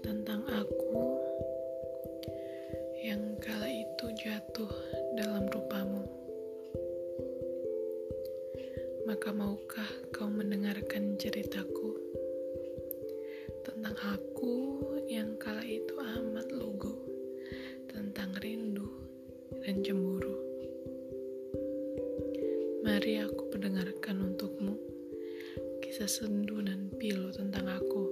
tentang aku yang kala itu jatuh dalam rupamu. Maka maukah kau mendengarkan ceritaku tentang aku yang kala itu amat lugu tentang rindu dan cemburu. Mari aku mendengarkan kisah sendu dan pilu tentang aku.